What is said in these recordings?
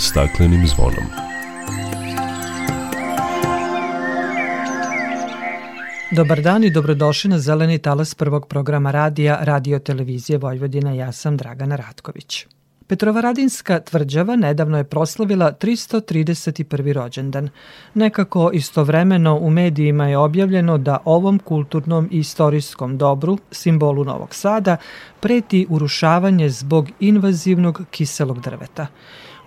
staklenim zvonom. Dobar dan i dobrodošli na zeleni talas prvog programa radija Radio Televizije Vojvodina. Ja sam Dragana Ratković. Petrovaradinska tvrđava nedavno je proslavila 331. rođendan. Nekako istovremeno u medijima je objavljeno da ovom kulturnom i istorijskom dobru, simbolu Novog Sada, preti urušavanje zbog invazivnog kiselog drveta.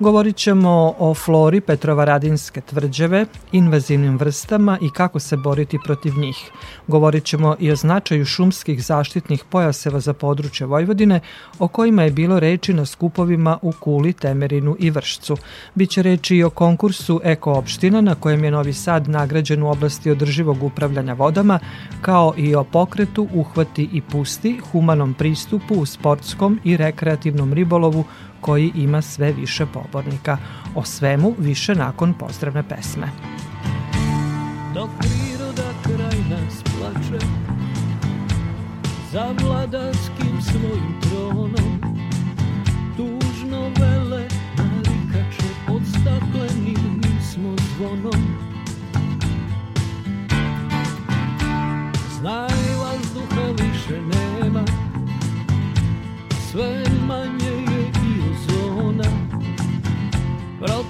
Govorit ćemo o flori Petrovaradinske tvrđave, invazivnim vrstama i kako se boriti protiv njih. Govorit ćemo i o značaju šumskih zaštitnih pojaseva za područje Vojvodine, o kojima je bilo reči na skupovima u Kuli, Temerinu i Vršcu. Biće reči i o konkursu Eko opština na kojem je Novi Sad nagrađen u oblasti održivog upravljanja vodama, kao i o pokretu Uhvati i pusti, humanom pristupu u sportskom i rekreativnom ribolovu koji ima sve više pobornika. O svemu više nakon pozdravne pesme. Dok priroda kraj nas plače Za vladarskim svojim tronom Tužno vele narikače Pod staklenim smo zvonom Znaj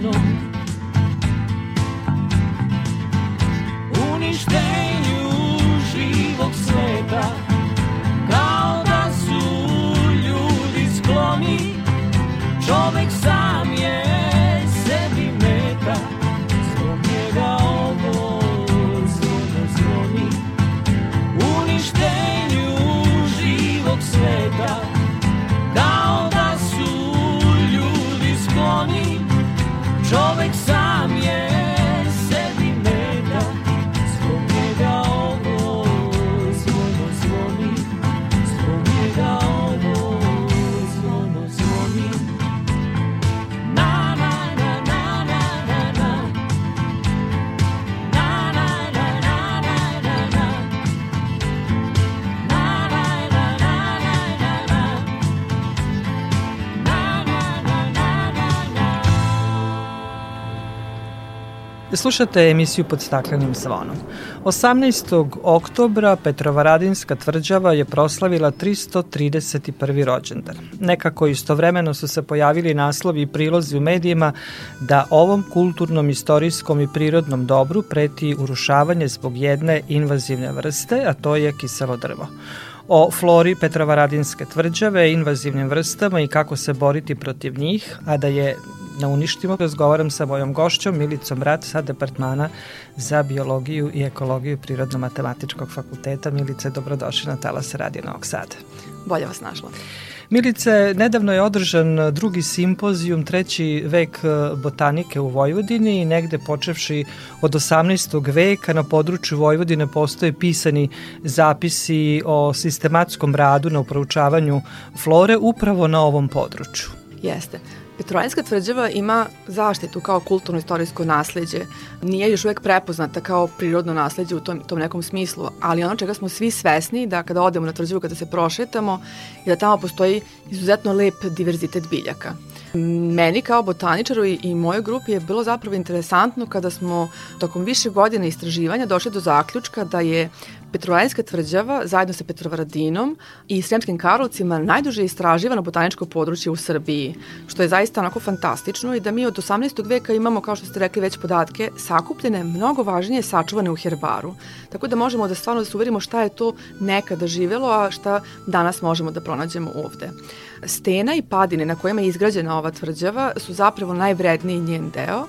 smo zvonom Slušate emisiju pod staklenim zvonom. 18. oktobra Petrovaradinska tvrđava je proslavila 331. rođendan. Nekako istovremeno su se pojavili naslovi i prilozi u medijima da ovom kulturnom, istorijskom i prirodnom dobru preti urušavanje zbog jedne invazivne vrste, a to je kiselo drvo o flori Petrovaradinske tvrđave, invazivnim vrstama i kako se boriti protiv njih, a da je na uništimo razgovaram sa mojom gošćom Milicom Rat sa Departmana za biologiju i ekologiju Prirodno-matematičkog fakulteta. Milice, dobrodošli na Talas Radio Novog Sada. Bolje vas našla. Milice, nedavno je održan drugi simpozijum, treći vek e, botanike u Vojvodini i negde počevši od 18. veka na području Vojvodine postoje pisani zapisi o sistematskom radu na uproučavanju flore upravo na ovom području. Jeste. Petrovaradinska tvrđava ima zaštitu kao kulturno-istorijsko nasledđe. Nije još uvek prepoznata kao prirodno nasledđe u tom, tom nekom smislu, ali ono čega smo svi svesni da kada odemo na tvrđavu, kada se prošetamo, je da tamo postoji izuzetno lep diverzitet biljaka. Meni kao botaničaru i, i mojoj grupi je bilo zapravo interesantno kada smo tokom više godina istraživanja došli do zaključka da je Petrovaradinska tvrđava zajedno sa Petrovaradinom i Sremskim Karlovcima najduže istraživano botaničko područje u Srbiji, što je zaista onako fantastično i da mi od 18. veka imamo, kao što ste rekli već podatke, sakupljene, mnogo važnije sačuvane u herbaru. Tako da možemo da stvarno da se uverimo šta je to nekada živelo, a šta danas možemo da pronađemo ovde. Stena i padine na kojima je izgrađena ova tvrđava su zapravo najvredniji njen deo,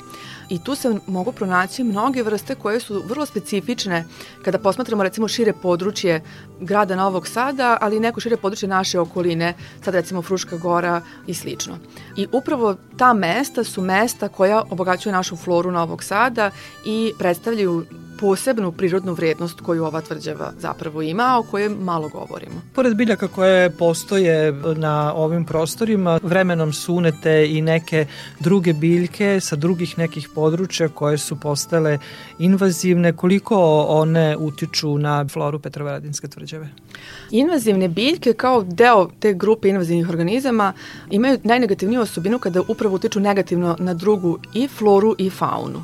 i tu se mogu pronaći mnoge vrste koje su vrlo specifične kada posmatramo recimo šire područje grada Novog Sada, ali i neko šire područje naše okoline, sad recimo Fruška gora i slično. I upravo ta mesta su mesta koja obogaćuju našu floru Novog Sada i predstavljaju posebnu prirodnu vrednost koju ova tvrđava zapravo ima, a o kojoj malo govorimo. Pored biljaka koje postoje na ovim prostorima, vremenom sunete i neke druge biljke sa drugih nekih područja koje su postale invazivne, koliko one utiču na floru Petrovaradinske tvrđave? Invazivne biljke kao deo te grupe invazivnih organizama imaju najnegativniju osobinu kada upravo utiču negativno na drugu i floru i faunu.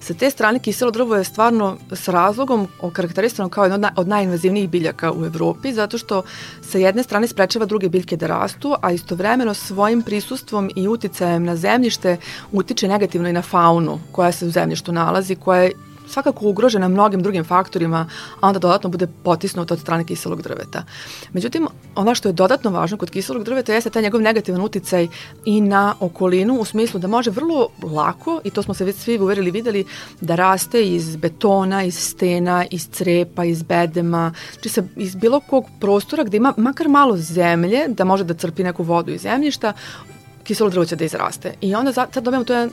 Sa te strane kiselo drvo je stvarno s razlogom okarakterisano kao jedno od najinvazivnijih biljaka u Evropi, zato što sa jedne strane sprečava druge biljke da rastu, a istovremeno svojim prisustvom i uticajem na zemljište utiče negativno i na faunu koja se u zemljištu nalazi, koja je svakako ugrožena mnogim drugim faktorima, a onda dodatno bude potisnuta od strane kiselog drveta. Međutim, ono što je dodatno važno kod kiselog drveta jeste taj njegov negativan uticaj i na okolinu u smislu da može vrlo lako, i to smo se svi uverili videli, da raste iz betona, iz stena, iz crepa, iz bedema, znači sa, iz bilo kog prostora gde ima makar malo zemlje, da može da crpi neku vodu iz zemljišta, kiselo drvo će da izraste. I onda sad dobijamo to jedan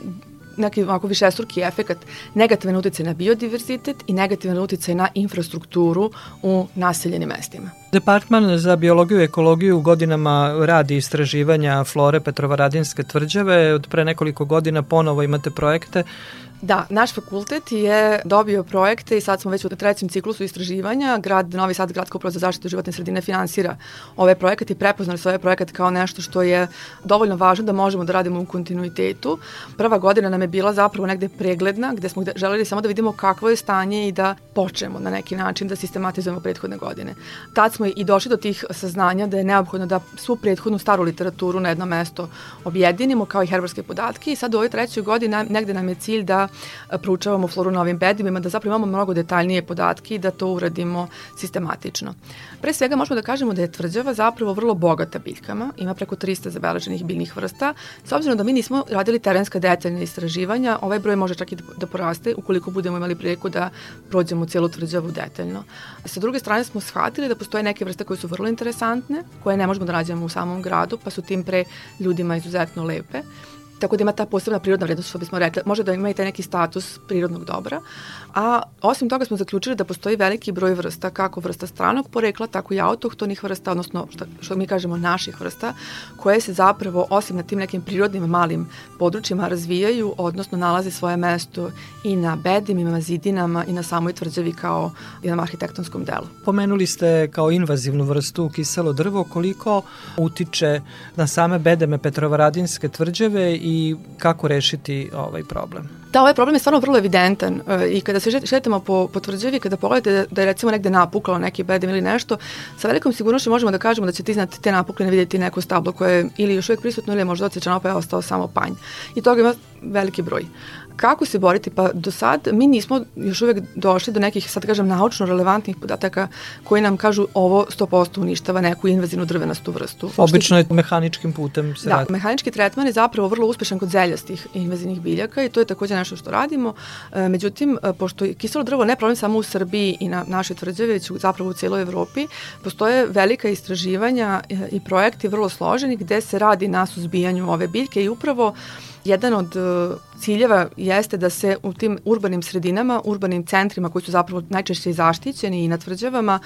neki ovako višestruki efekat, negativan uticaj na biodiverzitet i negativan uticaj na infrastrukturu u naseljenim mestima. Departman za biologiju i ekologiju godinama radi istraživanja flore Petrovaradinske tvrđave. Od pre nekoliko godina ponovo imate projekte Da, naš fakultet je dobio projekte i sad smo već u trećem ciklusu istraživanja. Grad Novi Sad, Gradska uprava za zaštitu životne sredine finansira ove projekat i prepoznali su ovaj projekat kao nešto što je dovoljno važno da možemo da radimo u kontinuitetu. Prva godina nam je bila zapravo negde pregledna, gde smo želeli samo da vidimo kakvo je stanje i da počnemo na neki način da sistematizujemo prethodne godine. Tad smo i došli do tih saznanja da je neophodno da svu prethodnu staru literaturu na jedno mesto objedinimo kao i herbarske podatke i sad u ovoj trećoj godini negde nam je cilj da proučavamo floru na ovim bedimima, da zapravo imamo mnogo detaljnije podatke i da to uradimo sistematično. Pre svega možemo da kažemo da je tvrđava zapravo vrlo bogata biljkama, ima preko 300 zabeleženih biljnih vrsta. S obzirom da mi nismo radili terenska detaljna istraživanja, ovaj broj može čak i da poraste ukoliko budemo imali priliku da prođemo celu tvrđavu detaljno. Sa druge strane smo shvatili da postoje neke vrste koje su vrlo interesantne, koje ne možemo da nađemo u samom gradu, pa su tim pre ljudima izuzetno lepe Tako da ima ta posebna prirodna vrednost, što bismo rekli. Može da ima i taj neki status prirodnog dobra. A osim toga smo zaključili da postoji veliki broj vrsta, kako vrsta stranog porekla, tako i autohtonih vrsta, odnosno što, što mi kažemo naših vrsta, koje se zapravo osim na tim nekim prirodnim malim područjima razvijaju, odnosno nalaze svoje mesto i na bedimima, zidinama i na samoj tvrđavi kao jednom arhitektonskom delu. Pomenuli ste kao invazivnu vrstu kiselo drvo, koliko utiče na same bedeme Petrovaradinske tvrđave i kako rešiti ovaj problem? Da, ovaj problem je stvarno vrlo evidentan e, i kada se šetamo po, po tvrđavi, kada pogledate da je recimo negde napuklo neki bedem ili nešto, sa velikom sigurnošću možemo da kažemo da ćete iznad te napukline vidjeti neko stablo koje je ili još uvijek prisutno ili je možda odsječano pa je ostao samo panj. I toga ima veliki broj. Kako se boriti? Pa do sad mi nismo još uvek došli do nekih, sad kažem, naučno relevantnih podataka koji nam kažu ovo 100% uništava neku invazivnu drvenastu vrstu. Obično je mehaničkim putem se Da, radi. mehanički tretman je zapravo vrlo uspešan kod zeljastih invazivnih biljaka i to je takođe nešto što radimo. E, međutim, e, pošto je kiselo drvo ne problem samo u Srbiji i na našoj tvrđavi, već zapravo u cijeloj Evropi, postoje velika istraživanja e, i projekti vrlo složeni gde se radi na suzbijanju ove biljke i upravo Jedan od ciljeva jeste da se u tim urbanim sredinama, urbanim centrima koji su zapravo najčešće zaštićeni i na tvrđavama,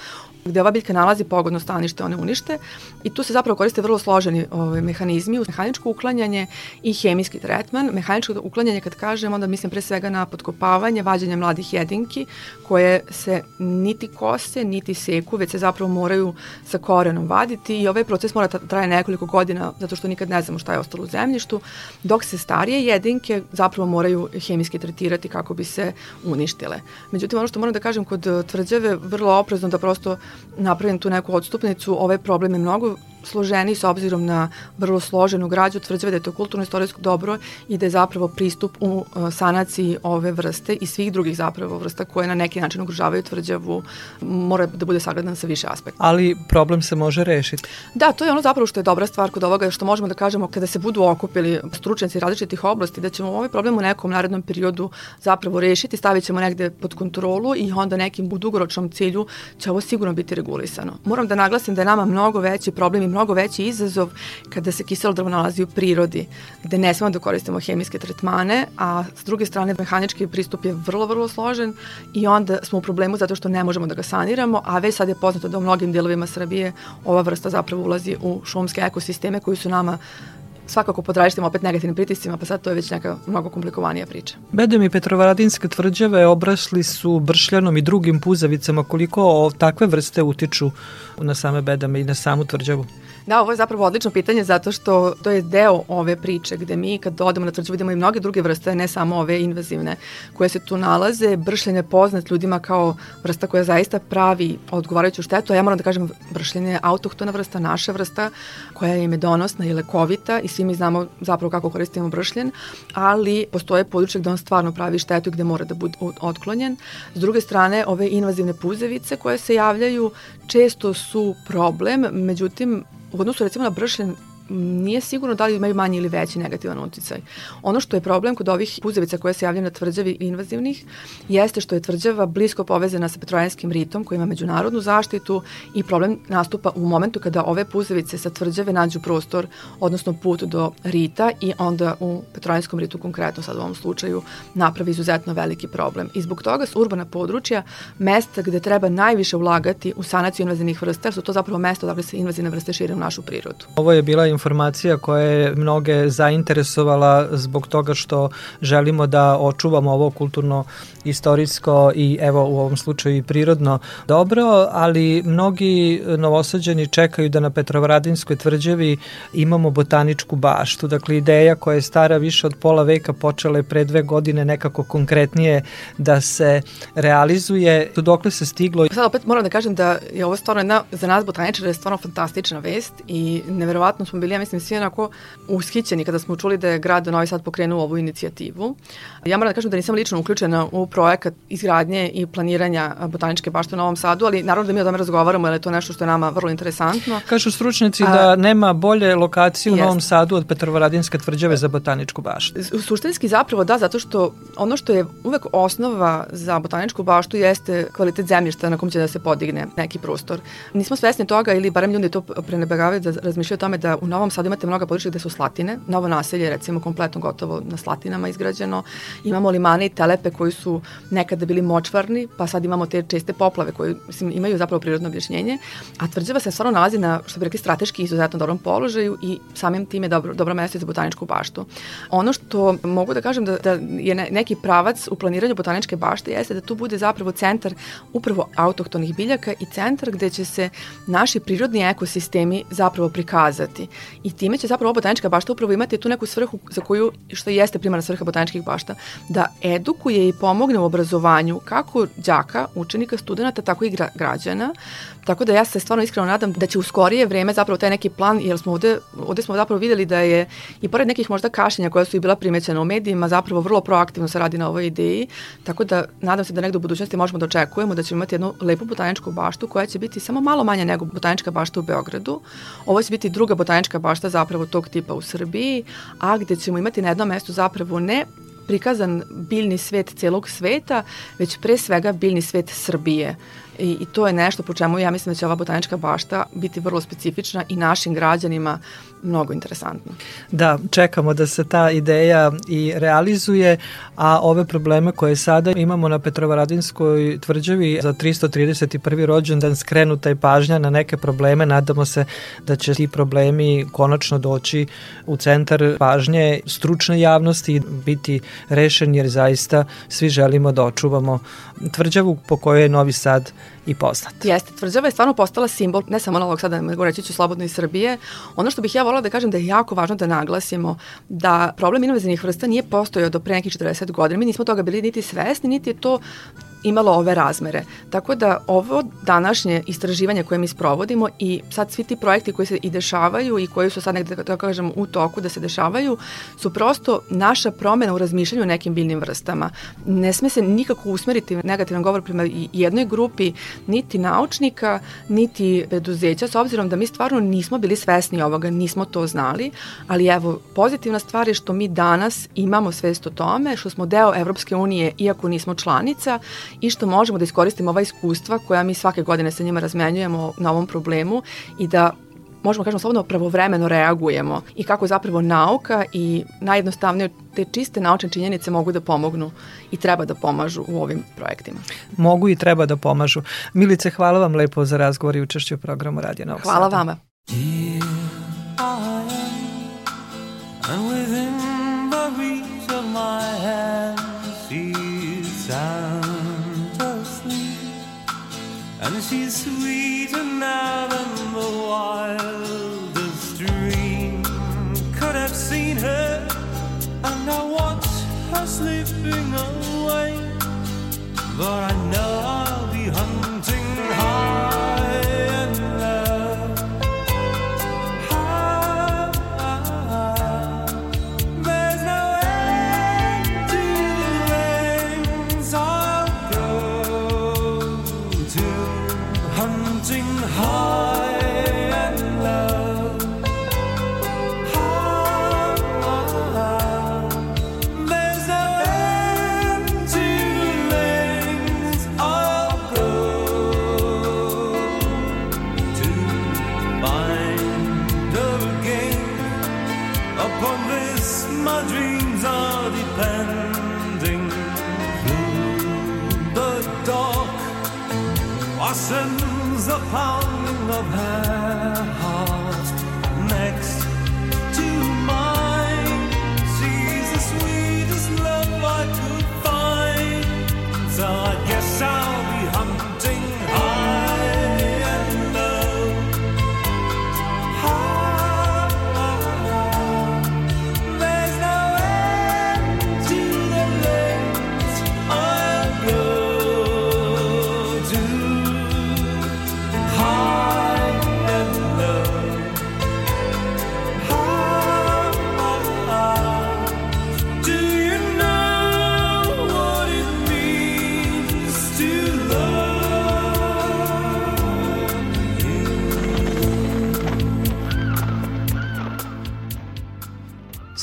gde ova biljka nalazi pogodno stanište, one unište. I tu se zapravo koriste vrlo složeni ovaj, mehanizmi, mehaničko uklanjanje i hemijski tretman. Mehaničko uklanjanje kad kažem, onda mislim pre svega na podkopavanje, vađanje mladih jedinki koje se niti kose, niti seku, već se zapravo moraju sa korenom vaditi. I ovaj proces mora traje nekoliko godina zato što nikad ne znamo šta je ostalo u zemljištu, dok se starije jedinke zapravo moraju hemijski tretirati kako bi se uništile. Međutim, ono što moram da kažem kod tvrđave, vrlo oprezno da prosto napravim tu neku odstupnicu, ovaj problem je mnogo složeni s obzirom na vrlo složenu građu, tvrđave da je to kulturno-istorijsko dobro i da je zapravo pristup u e, sanaciji ove vrste i svih drugih zapravo vrsta koje na neki način ugrožavaju tvrđavu mora da bude sagledan sa više aspekta. Ali problem se može rešiti. Da, to je ono zapravo što je dobra stvar kod ovoga, što možemo da kažemo kada se budu okupili stručnjaci različitih oblasti, da ćemo ovaj problem u nekom narednom periodu zapravo rešiti, stavit ćemo negde pod kontrolu i onda nekim dugoročnom cilju će ovo sigurno biti regulisano. Moram da naglasim da je nama mnogo veći problem mnogo veći izazov kada se kiselo drvo nalazi u prirodi, gde ne smemo da koristimo hemijske tretmane, a s druge strane mehanički pristup je vrlo, vrlo složen i onda smo u problemu zato što ne možemo da ga saniramo, a već sad je poznato da u mnogim delovima Srbije ova vrsta zapravo ulazi u šumske ekosisteme koji su nama svakako pod različitim opet negativnim pritiscima, pa sad to je već neka mnogo komplikovanija priča. Bedem i Petrovaradinske tvrđave obrasli su bršljanom i drugim puzavicama. Koliko takve vrste utiču na same bedame i na samu tvrđavu? Da, ovo je zapravo odlično pitanje zato što to je deo ove priče gde mi kad odemo na tvrđavu vidimo i mnoge druge vrste, ne samo ove invazivne koje se tu nalaze. Bršljen je poznat ljudima kao vrsta koja zaista pravi odgovarajuću štetu, a ja moram da kažem bršljen je autohtona vrsta, naša vrsta koja je medonosna i lekovita i svi mi znamo zapravo kako koristimo bršljen, ali postoje područje gde on stvarno pravi štetu i gde mora da bude otklonjen. S druge strane, ove invazivne puzevice koje se javljaju često su problem, međutim u odnosu recimo na bršljen nije sigurno da li imaju manji ili veći negativan uticaj. Ono što je problem kod ovih puzevica koje se javljaju na tvrđavi invazivnih jeste što je tvrđava blisko povezana sa petrojanskim ritom koji ima međunarodnu zaštitu i problem nastupa u momentu kada ove puzevice sa tvrđave nađu prostor, odnosno put do rita i onda u petrojanskom ritu konkretno sad u ovom slučaju napravi izuzetno veliki problem. I zbog toga su urbana područja mesta gde treba najviše ulagati u sanaciju invazivnih vrsta, jer su to zapravo mesto da se invazivne vrste šire u našu prirodu. Ovo je bila informacija koja je mnoge zainteresovala zbog toga što želimo da očuvamo ovo kulturno istorijsko i evo u ovom slučaju i prirodno dobro, ali mnogi novosađani čekaju da na Petrovaradinskoj tvrđavi imamo botaničku baštu. Dakle, ideja koja je stara više od pola veka počela je pre dve godine nekako konkretnije da se realizuje. Dokle se stiglo? Sad opet moram da kažem da je ovo stvarno jedna, za nas botaničara je stvarno fantastična vest i neverovatno smo bili, ja mislim, svi onako ushićeni kada smo čuli da je grad Novi Sad pokrenuo ovu inicijativu. Ja moram da kažem da nisam lično uključena u projekat izgradnje i planiranja botaničke bašte u Novom Sadu, ali naravno da mi o tome razgovaramo, jer je to nešto što je nama vrlo interesantno. Kažu stručnjaci da nema bolje lokacije u Novom Sadu od Petrovaradinske tvrđave za botaničku baštu. Suštinski zapravo da, zato što ono što je uvek osnova za botaničku baštu jeste kvalitet zemljišta na kom će da se podigne neki prostor. Nismo svesni toga ili barem ljudi to prenebegavaju da razmišljaju o tome da u Novom Sadu imate mnoga područja gde su slatine, novo naselje recimo kompletno gotovo na slatinama izgrađeno, imamo limane i telepe koji su nekada bili močvarni, pa sad imamo te česte poplave koje mislim, imaju zapravo prirodno objašnjenje, a tvrđava se stvarno nalazi na, što bi rekli, strateški izuzetno dobrom položaju i samim tim je dobro, dobro mesto za botaničku baštu. Ono što mogu da kažem da, da je neki pravac u planiranju botaničke bašte jeste da tu bude zapravo centar upravo autohtonih biljaka i centar gde će se naši prirodni ekosistemi zapravo prikazati. I time će zapravo botanička bašta upravo imati tu neku svrhu za koju, što jeste primarna svrha botaničkih bašta, da edukuje i pomogne u obrazovanju kako đaka, učenika, studenta, tako i gra građana. Tako da ja se stvarno iskreno nadam da će u skorije vreme zapravo taj neki plan, jer smo ovde, ovde smo zapravo videli da je i pored nekih možda kašenja koja su i bila primećena u medijima, zapravo vrlo proaktivno se radi na ovoj ideji. Tako da nadam se da negde u budućnosti možemo da očekujemo da ćemo imati jednu lepu botaničku baštu koja će biti samo malo manja nego botanička bašta u Beogradu. Ovo će biti druga botanička bašta zapravo tog tipa u Srbiji, a gde ćemo imati na jednom mestu zapravo ne prikazan biljni svet celog sveta, već pre svega biljni svet Srbije. I, I to je nešto po čemu ja mislim da će ova botanička bašta biti vrlo specifična i našim građanima mnogo interesantno. Da, čekamo da se ta ideja i realizuje, a ove probleme koje sada imamo na Petrovaradinskoj tvrđavi za 331. rođendan skrenuta je pažnja na neke probleme, nadamo se da će ti problemi konačno doći u centar pažnje stručne javnosti i biti rešen jer zaista svi želimo da očuvamo tvrđavu po kojoj je Novi Sad i poznat. Jeste, tvrđava je stvarno postala simbol ne samo Novog Sada, nego reći ću slobodno iz Srbije. Ono što bih ja volila da kažem da je jako važno da naglasimo da problem invazivnih vrsta nije postojao do pre nekih 40 godina. Mi nismo toga bili niti svesni, niti je to imalo ove razmere. Tako da ovo današnje istraživanje koje mi sprovodimo i sad svi ti projekti koji se i dešavaju i koji su sad negde, da kažem, u toku da se dešavaju, su prosto naša promena u razmišljanju o nekim biljnim vrstama. Ne sme se nikako usmeriti negativan govor prema jednoj grupi, niti naučnika, niti preduzeća, s obzirom da mi stvarno nismo bili svesni ovoga, nismo to znali, ali evo, pozitivna stvar je što mi danas imamo svest o tome, što smo deo Evropske unije, iako nismo članica, i što možemo da iskoristimo ova iskustva koja mi svake godine sa njima razmenjujemo na ovom problemu i da možemo kažemo slobodno pravovremeno reagujemo i kako zapravo nauka i najjednostavnije te čiste naučne činjenice mogu da pomognu i treba da pomažu u ovim projektima. Mogu i treba da pomažu. Milice, hvala vam lepo za razgovor i učešće u programu Radio Novog Hvala Sada. vama. and within and she's sweeter now than the wildest dream. Could have seen her and I watch her slipping away. But I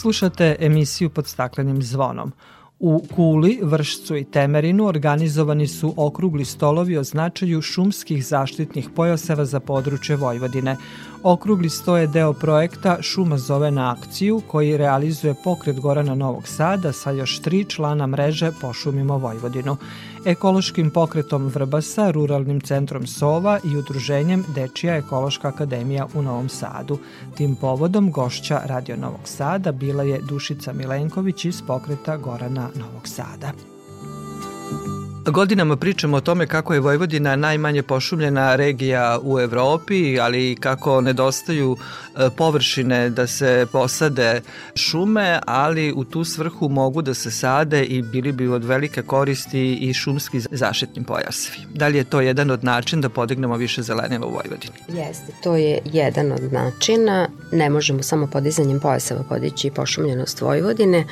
Slušate emisiju pod staklenim zvonom. U Kuli, Vršcu i Temerinu organizovani su okrugli stolovi o značaju šumskih zaštitnih pojaseva za područje Vojvodine. Okrugli sto je deo projekta Šuma zove na akciju koji realizuje pokret Gorana Novog Sada sa još tri člana mreže Pošumimo Vojvodinu. Ekološkim pokretom Vrbasa, Ruralnim centrom Sova i udruženjem Dečija ekološka akademija u Novom Sadu. Tim povodom gošća Radio Novog Sada bila je Dušica Milenković iz pokreta Gorana Novog Sada. Godinama pričamo o tome kako je Vojvodina najmanje pošumljena regija u Evropi, ali i kako nedostaju e, površine da se posade šume, ali u tu svrhu mogu da se sade i bili bi od velike koristi i šumski zaštitni pojasevi. Da li je to jedan od način da podignemo više zelenila u Vojvodini? Jeste, to je jedan od načina. Ne možemo samo podizanjem pojaseva podići i pošumljenost Vojvodine,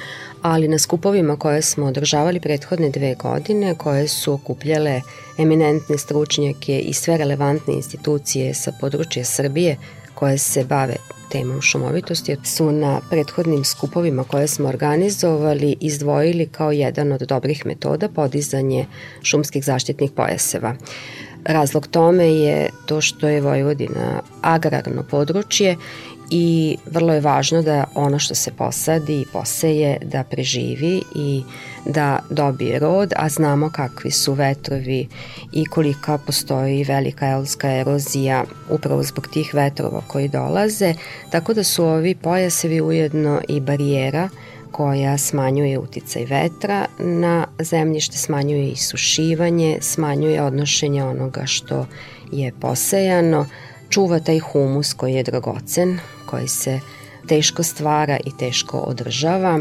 ali na skupovima koje smo održavali prethodne dve godine, koje su okupljale eminentne stručnjake i sve relevantne institucije sa područja Srbije, koje se bave temom šumovitosti su na prethodnim skupovima koje smo organizovali izdvojili kao jedan od dobrih metoda podizanje šumskih zaštitnih pojaseva. Razlog tome je to što je Vojvodina agrarno područje i vrlo je važno da ono što se posadi i poseje da preživi i da dobije rod, a znamo kakvi su vetrovi i kolika postoji velika elska erozija upravo zbog tih vetrova koji dolaze, tako da su ovi pojasevi ujedno i barijera koja smanjuje uticaj vetra na zemljište, smanjuje i sušivanje, smanjuje odnošenje onoga što je posejano, čuva taj humus koji je dragocen, koji se teško stvara i teško održava,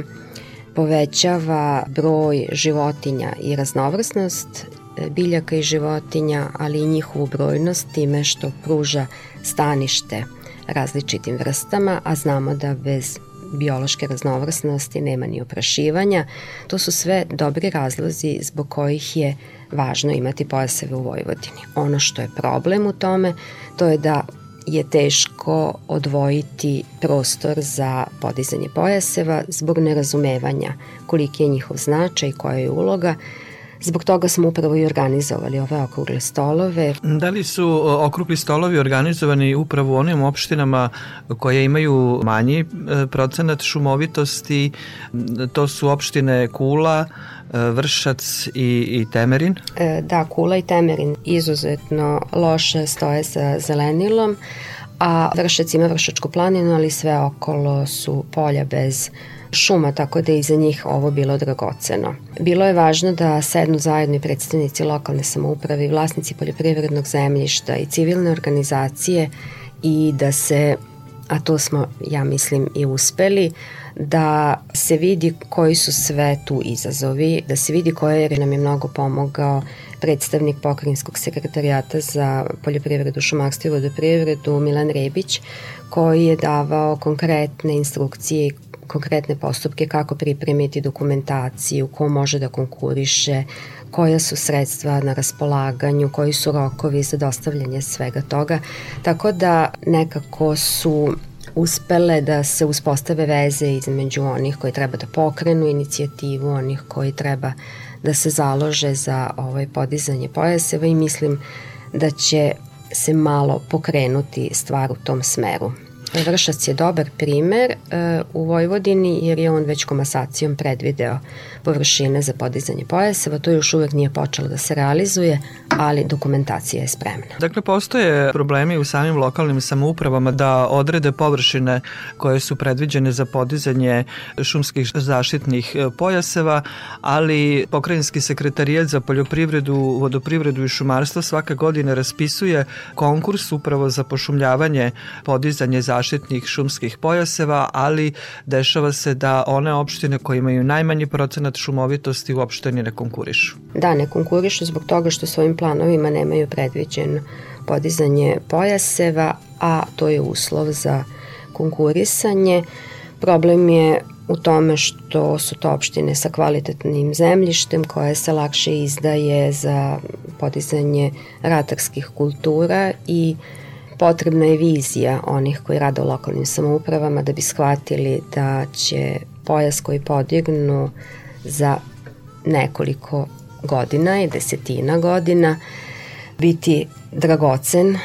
povećava broj životinja i raznovrsnost e, biljaka i životinja, ali i njihovu brojnost time što pruža stanište različitim vrstama, a znamo da bez biološke raznovrsnosti nema ni oprašivanja. To su sve dobri razlozi zbog kojih je važno imati pojaseve u Vojvodini. Ono što je problem u tome, to je da je teško odvojiti prostor za podizanje pojaseva zbog nerazumevanja koliki je njihov značaj, koja je uloga. Zbog toga smo upravo i organizovali ove okrugle stolove. Da li su okrugli stolovi organizovani upravo u onim opštinama koje imaju manji e, procenat šumovitosti? To su opštine Kula, e, Vršac i, i Temerin? E, da, Kula i Temerin izuzetno loše stoje sa zelenilom, a Vršac ima Vršačku planinu, ali sve okolo su polja bez šuma, tako da je i za njih ovo bilo dragoceno. Bilo je važno da sednu zajedno i predstavnici lokalne samouprave i vlasnici poljoprivrednog zemljišta i civilne organizacije i da se a to smo, ja mislim, i uspeli, da se vidi koji su sve tu izazovi, da se vidi koje jer nam je mnogo pomogao predstavnik pokrinjskog sekretarijata za poljoprivredu, šumarstvo i vodoprivredu Milan Rebić, koji je davao konkretne instrukcije i konkretne postupke kako pripremiti dokumentaciju, ko može da konkuriše, koja su sredstva na raspolaganju, koji su rokovi za dostavljanje svega toga. Tako da nekako su uspele da se uspostave veze između onih koji treba da pokrenu inicijativu, onih koji treba da se založe za ovaj podizanje pojaseva i mislim da će se malo pokrenuti stvar u tom smeru. Vršac je dobar primer uh, u Vojvodini jer je on već komasacijom predvideo površine za podizanje pojaseva. To još uvek nije počelo da se realizuje, ali dokumentacija je spremna. Dakle, postoje problemi u samim lokalnim samoupravama da odrede površine koje su predviđene za podizanje šumskih zaštitnih e, pojaseva, ali pokrajinski sekretarijat za poljoprivredu, vodoprivredu i šumarstvo svake godine raspisuje konkurs upravo za pošumljavanje, podizanje zaštitnih šumskih pojaseva, ali dešava se da one opštine koje imaju najmanji procenat šumovitosti uopšte ni ne konkurišu. Da, ne konkurišu zbog toga što svojim planovima nemaju predviđeno podizanje pojaseva, a to je uslov za konkurisanje. Problem je u tome što su to opštine sa kvalitetnim zemljištem koje se lakše izdaje za podizanje ratarskih kultura i potrebna je vizija onih koji rade u lokalnim samoupravama da bi shvatili da će pojas koji podignu za nekoliko godina i desetina godina biti dragocen.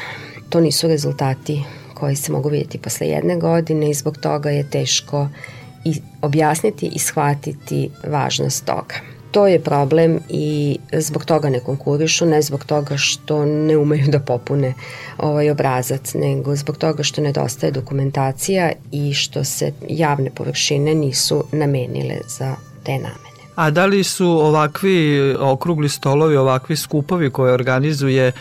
To nisu rezultati koji se mogu vidjeti posle jedne godine i zbog toga je teško i objasniti i shvatiti važnost toga. To je problem i zbog toga ne konkurišu, ne zbog toga što ne umeju da popune ovaj obrazac, nego zbog toga što nedostaje dokumentacija i što se javne površine nisu namenile za te namene. A da li su ovakvi okrugli stolovi, ovakvi skupovi koje organizuje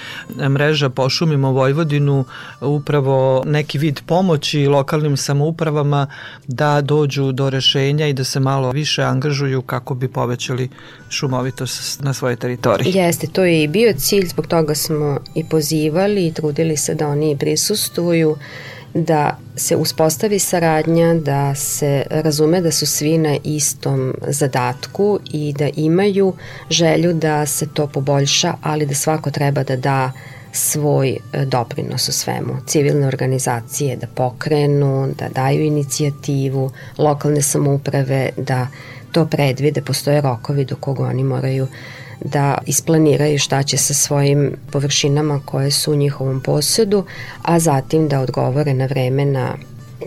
mreža Pošumimo Vojvodinu upravo neki vid pomoći lokalnim samoupravama da dođu do rešenja i da se malo više angažuju kako bi povećali šumovitost na svoje teritoriji? Jeste, to je i bio cilj, zbog toga smo i pozivali i trudili se da oni prisustuju da se uspostavi saradnja, da se razume da su svi na istom zadatku i da imaju želju da se to poboljša, ali da svako treba da da svoj e, doprinos u svemu. Civilne organizacije da pokrenu, da daju inicijativu, lokalne samouprave da to predvide, postoje rokovi do koga oni moraju da isplaniraju šta će sa svojim površinama koje su u njihovom posedu, a zatim da odgovore na vreme na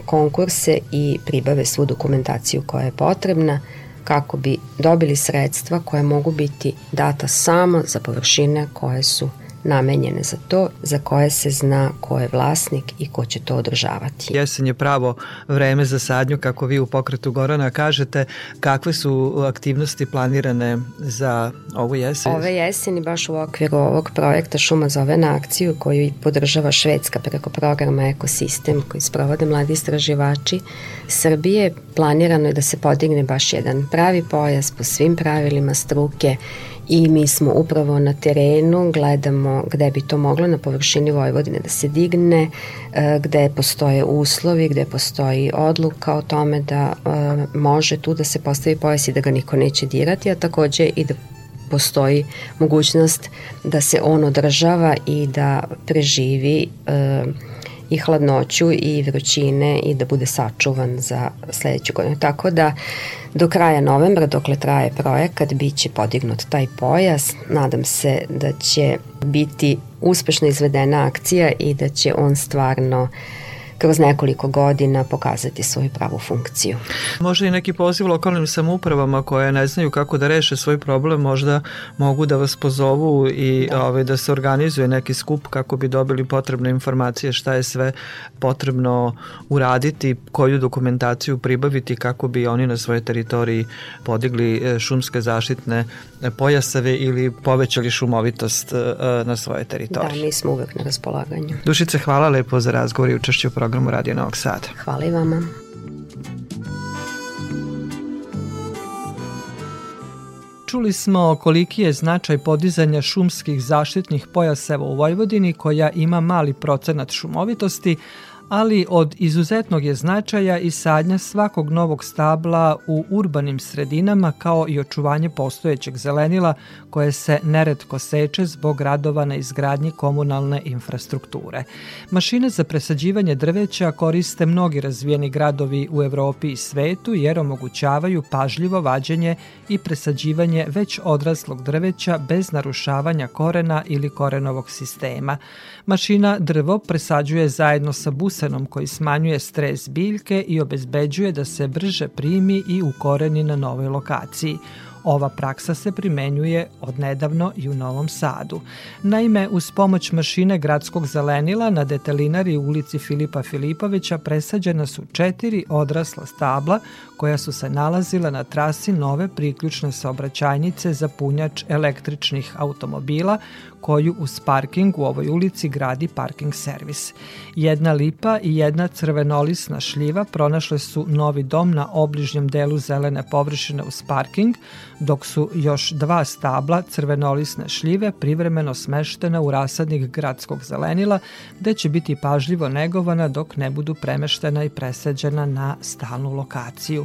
konkurse i pribave svu dokumentaciju koja je potrebna kako bi dobili sredstva koje mogu biti data samo za površine koje su namenjene za to, za koje se zna ko je vlasnik i ko će to održavati. Jesen je pravo vreme za sadnju, kako vi u pokretu Gorana kažete. Kakve su aktivnosti planirane za ovu jesen? Ove jeseni, baš u okviru ovog projekta Šuma zove na akciju koju podržava Švedska preko programa Ekosistem koji sprovode mladi istraživači Srbije, planirano je da se podigne baš jedan pravi pojas po svim pravilima struke i mi smo upravo na terenu, gledamo gde bi to moglo na površini Vojvodine da se digne, e, gde postoje uslovi, gde postoji odluka o tome da e, može tu da se postavi pojas i da ga niko neće dirati, a takođe i da postoji mogućnost da se on održava i da preživi uh, i hladnoću i vrućine i da bude sačuvan za sledeću godinu. Tako da do kraja novembra, dokle traje projekat, bit će podignut taj pojas. Nadam se da će biti uspešno izvedena akcija i da će on stvarno uh, kroz nekoliko godina pokazati svoju pravu funkciju. Možda i neki poziv lokalnim samoupravama koje ne znaju kako da reše svoj problem, možda mogu da vas pozovu i da, ovaj, da se organizuje neki skup kako bi dobili potrebne informacije šta je sve potrebno uraditi, koju dokumentaciju pribaviti kako bi oni na svojoj teritoriji podigli e, šumske zaštitne pojasave ili povećali šumovitost e, na svoje teritoriji. Da, mi smo uvek na raspolaganju. Dušice, hvala lepo za razgovor i učešću u programu Radio Novog Sada. Hvala i vama. Čuli smo koliki je značaj podizanja šumskih zaštitnih pojaseva u Vojvodini koja ima mali procenat šumovitosti, ali od izuzetnog je značaja i sadnja svakog novog stabla u urbanim sredinama kao i očuvanje postojećeg zelenila koje se neretko seče zbog radova na izgradnji komunalne infrastrukture. Mašine za presađivanje drveća koriste mnogi razvijeni gradovi u Evropi i svetu jer omogućavaju pažljivo vađenje i presađivanje već odraslog drveća bez narušavanja korena ili korenovog sistema. Mašina drvo presađuje zajedno sa busenom koji smanjuje stres biljke i obezbeđuje da se brže primi i ukoreni na novoj lokaciji. Ova praksa se primenjuje od nedavno i u Novom Sadu. Naime, uz pomoć mašine gradskog zelenila na detelinari u ulici Filipa Filipovića presađena su četiri odrasla stabla koja su se nalazila na trasi nove priključne saobraćajnice za punjač električnih automobila koju uz parking u ovoj ulici gradi parking servis. Jedna lipa i jedna crvenolisna šljiva pronašle su novi dom na obližnjem delu zelene površine uz parking, dok su još dva stabla crvenolisne šljive privremeno smeštena u rasadnik gradskog zelenila, gde će biti pažljivo negovana dok ne budu premeštena i preseđena na stalnu lokaciju.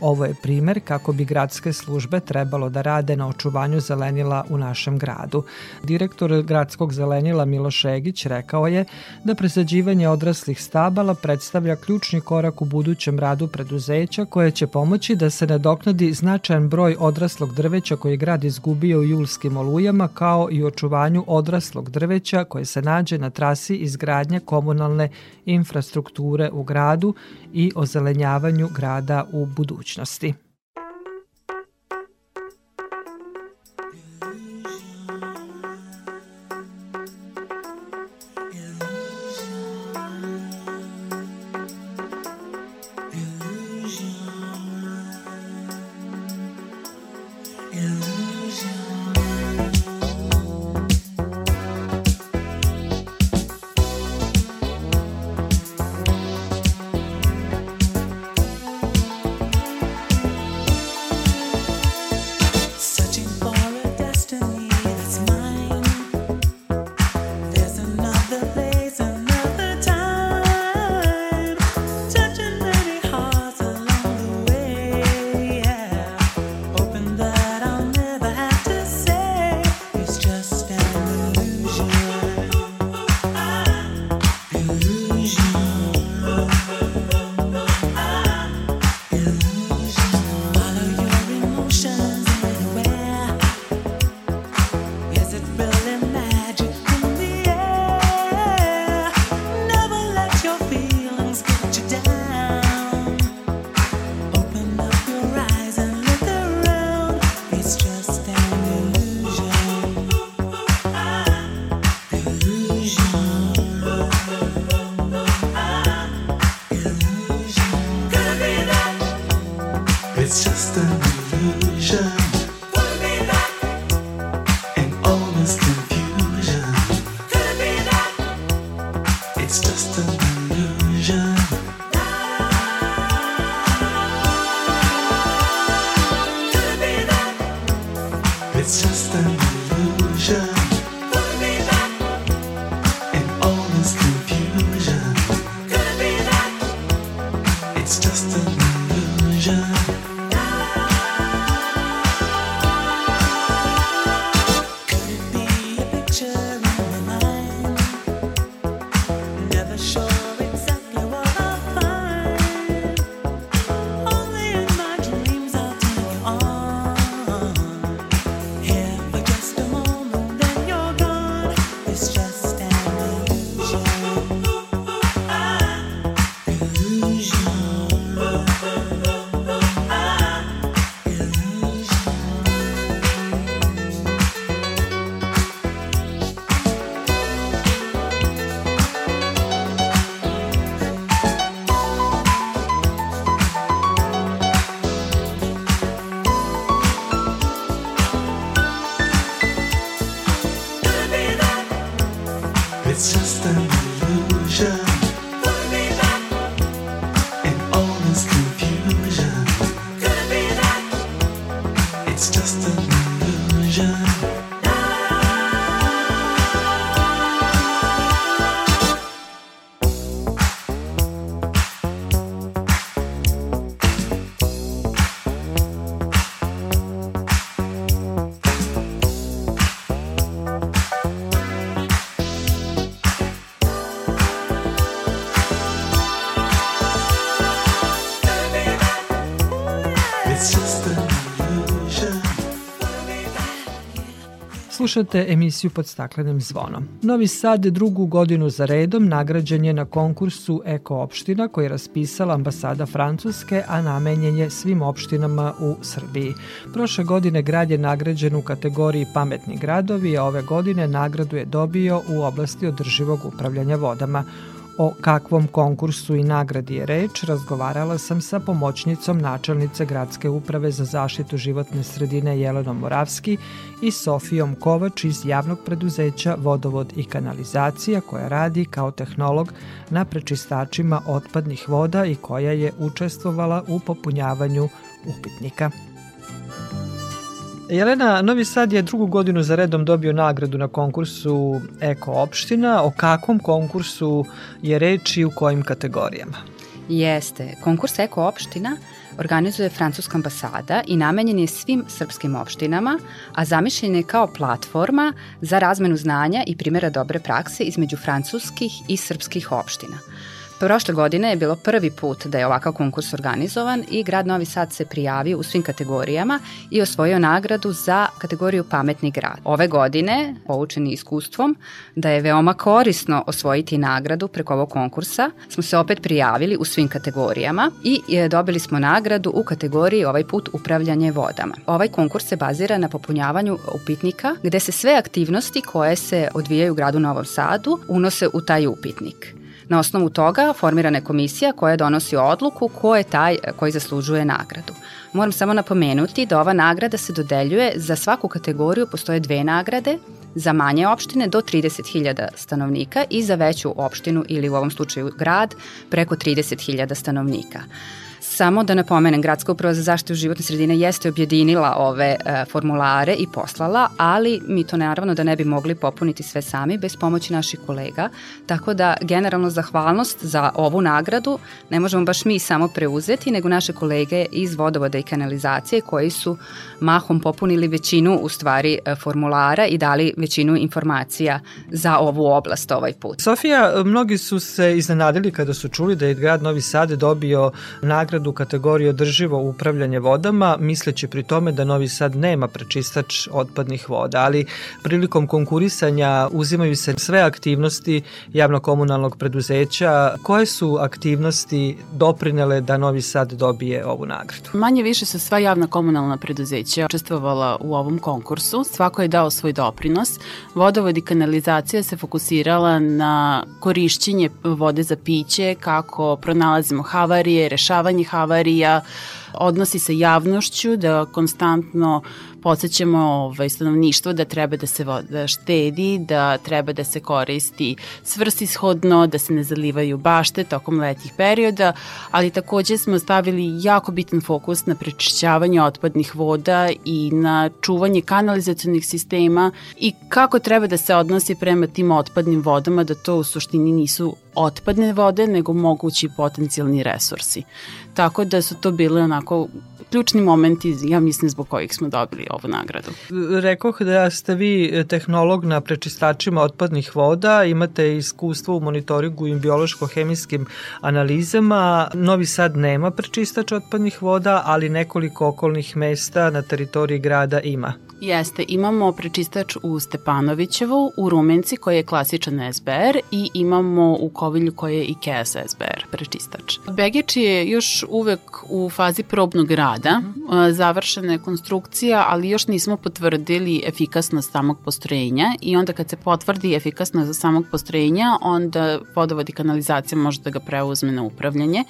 Ovo je primer kako bi gradske službe trebalo da rade na očuvanju zelenila u našem gradu. Direktor gradskog zelenila Miloš Egić rekao je da presađivanje odraslih stabala predstavlja ključni korak u budućem radu preduzeća koje će pomoći da se nadoknadi značajan broj odraslog drveća koji grad izgubio u julskim olujama kao i očuvanju odraslog drveća koje se nađe na trasi izgradnje komunalne infrastrukture u gradu i ozelenjavanju grada u budućnosti. It's Slušate emisiju pod staklenim zvonom. Novi Sad drugu godinu za redom nagrađen je na konkursu Eko opština koji je raspisala ambasada Francuske, a namenjen je svim opštinama u Srbiji. Prošle godine grad je nagrađen u kategoriji Pametni gradovi, a ove godine nagradu je dobio u oblasti održivog upravljanja vodama. O kakvom konkursu i nagradi je reč, razgovarala sam sa pomoćnicom načelnice Gradske uprave za zaštitu životne sredine Jelenom Moravski i Sofijom Kovač iz javnog preduzeća Vodovod i kanalizacija koja radi kao tehnolog na prečistačima otpadnih voda i koja je učestvovala u popunjavanju upitnika. Jelena, Novi Sad je drugu godinu za redom dobio nagradu na konkursu Eko opština. O kakvom konkursu je reč i u kojim kategorijama? Jeste. Konkurs Eko opština organizuje Francuska ambasada i namenjen je svim srpskim opštinama, a zamišljen je kao platforma za razmenu znanja i primjera dobre prakse između francuskih i srpskih opština. Prošle godine je bilo prvi put da je ovakav konkurs organizovan i grad Novi Sad se prijavio u svim kategorijama i osvojio nagradu za kategoriju Pametni grad. Ove godine, poučeni iskustvom da je veoma korisno osvojiti nagradu preko ovog konkursa, smo se opet prijavili u svim kategorijama i e, dobili smo nagradu u kategoriji ovaj put upravljanje vodama. Ovaj konkurs se bazira na popunjavanju upitnika gde se sve aktivnosti koje se odvijaju u gradu Novom Sadu unose u taj upitnik. Na osnovu toga formirana je komisija koja donosi odluku ko je taj koji zaslužuje nagradu. Moram samo napomenuti da ova nagrada se dodeljuje za svaku kategoriju postoje dve nagrade, za manje opštine do 30.000 stanovnika i za veću opštinu ili u ovom slučaju grad preko 30.000 stanovnika. Samo da napomenem, Gradska uprava za zaštitu životne sredine jeste objedinila ove e, formulare i poslala, ali mi to naravno da ne bi mogli popuniti sve sami bez pomoći naših kolega, tako da generalno zahvalnost za ovu nagradu ne možemo baš mi samo preuzeti, nego naše kolege iz vodovoda i kanalizacije koji su mahom popunili većinu u stvari e, formulara i dali većinu informacija za ovu oblast ovaj put. Sofija, mnogi su se iznenadili kada su čuli da je grad Novi Sad dobio nagradu u kategoriji održivo upravljanje vodama, misleći pri tome da Novi Sad nema prečistač otpadnih voda, ali prilikom konkurisanja uzimaju se sve aktivnosti javno-komunalnog preduzeća. Koje su aktivnosti doprinele da Novi Sad dobije ovu nagradu? Manje više su sva javna komunalna preduzeća učestvovala u ovom konkursu. Svako je dao svoj doprinos. Vodovod i kanalizacija se fokusirala na korišćenje vode za piće, kako pronalazimo havarije, rešavanje havarija, odnosi sa javnošću, da konstantno podsjećamo ovaj, stanovništvo da treba da se voda štedi, da treba da se koristi svrsishodno, da se ne zalivaju bašte tokom letnjih perioda, ali takođe smo stavili jako bitan fokus na prečišćavanje otpadnih voda i na čuvanje kanalizacionih sistema i kako treba da se odnosi prema tim otpadnim vodama, da to u suštini nisu otpadne vode, nego mogući potencijalni resursi. Tako da su to bile onako ključni momenti, ja mislim, zbog kojih smo dobili ovu nagradu. Rekoh da ste vi tehnolog na prečistačima otpadnih voda, imate iskustvo u monitoringu i biološko-hemijskim analizama. Novi Sad nema prečistač otpadnih voda, ali nekoliko okolnih mesta na teritoriji grada ima. Jeste, imamo prečistač u Stepanovićevu, u Rumenci koji je klasičan SBR i imamo u Kovilju koji je IKEA SBR prečistač. Begeč je još uvek u fazi probnog rada, završena je konstrukcija, ali još nismo potvrdili efikasnost samog postrojenja i onda kad se potvrdi efikasnost samog postrojenja, onda vodovod i kanalizacija može da ga preuzme na upravljanje.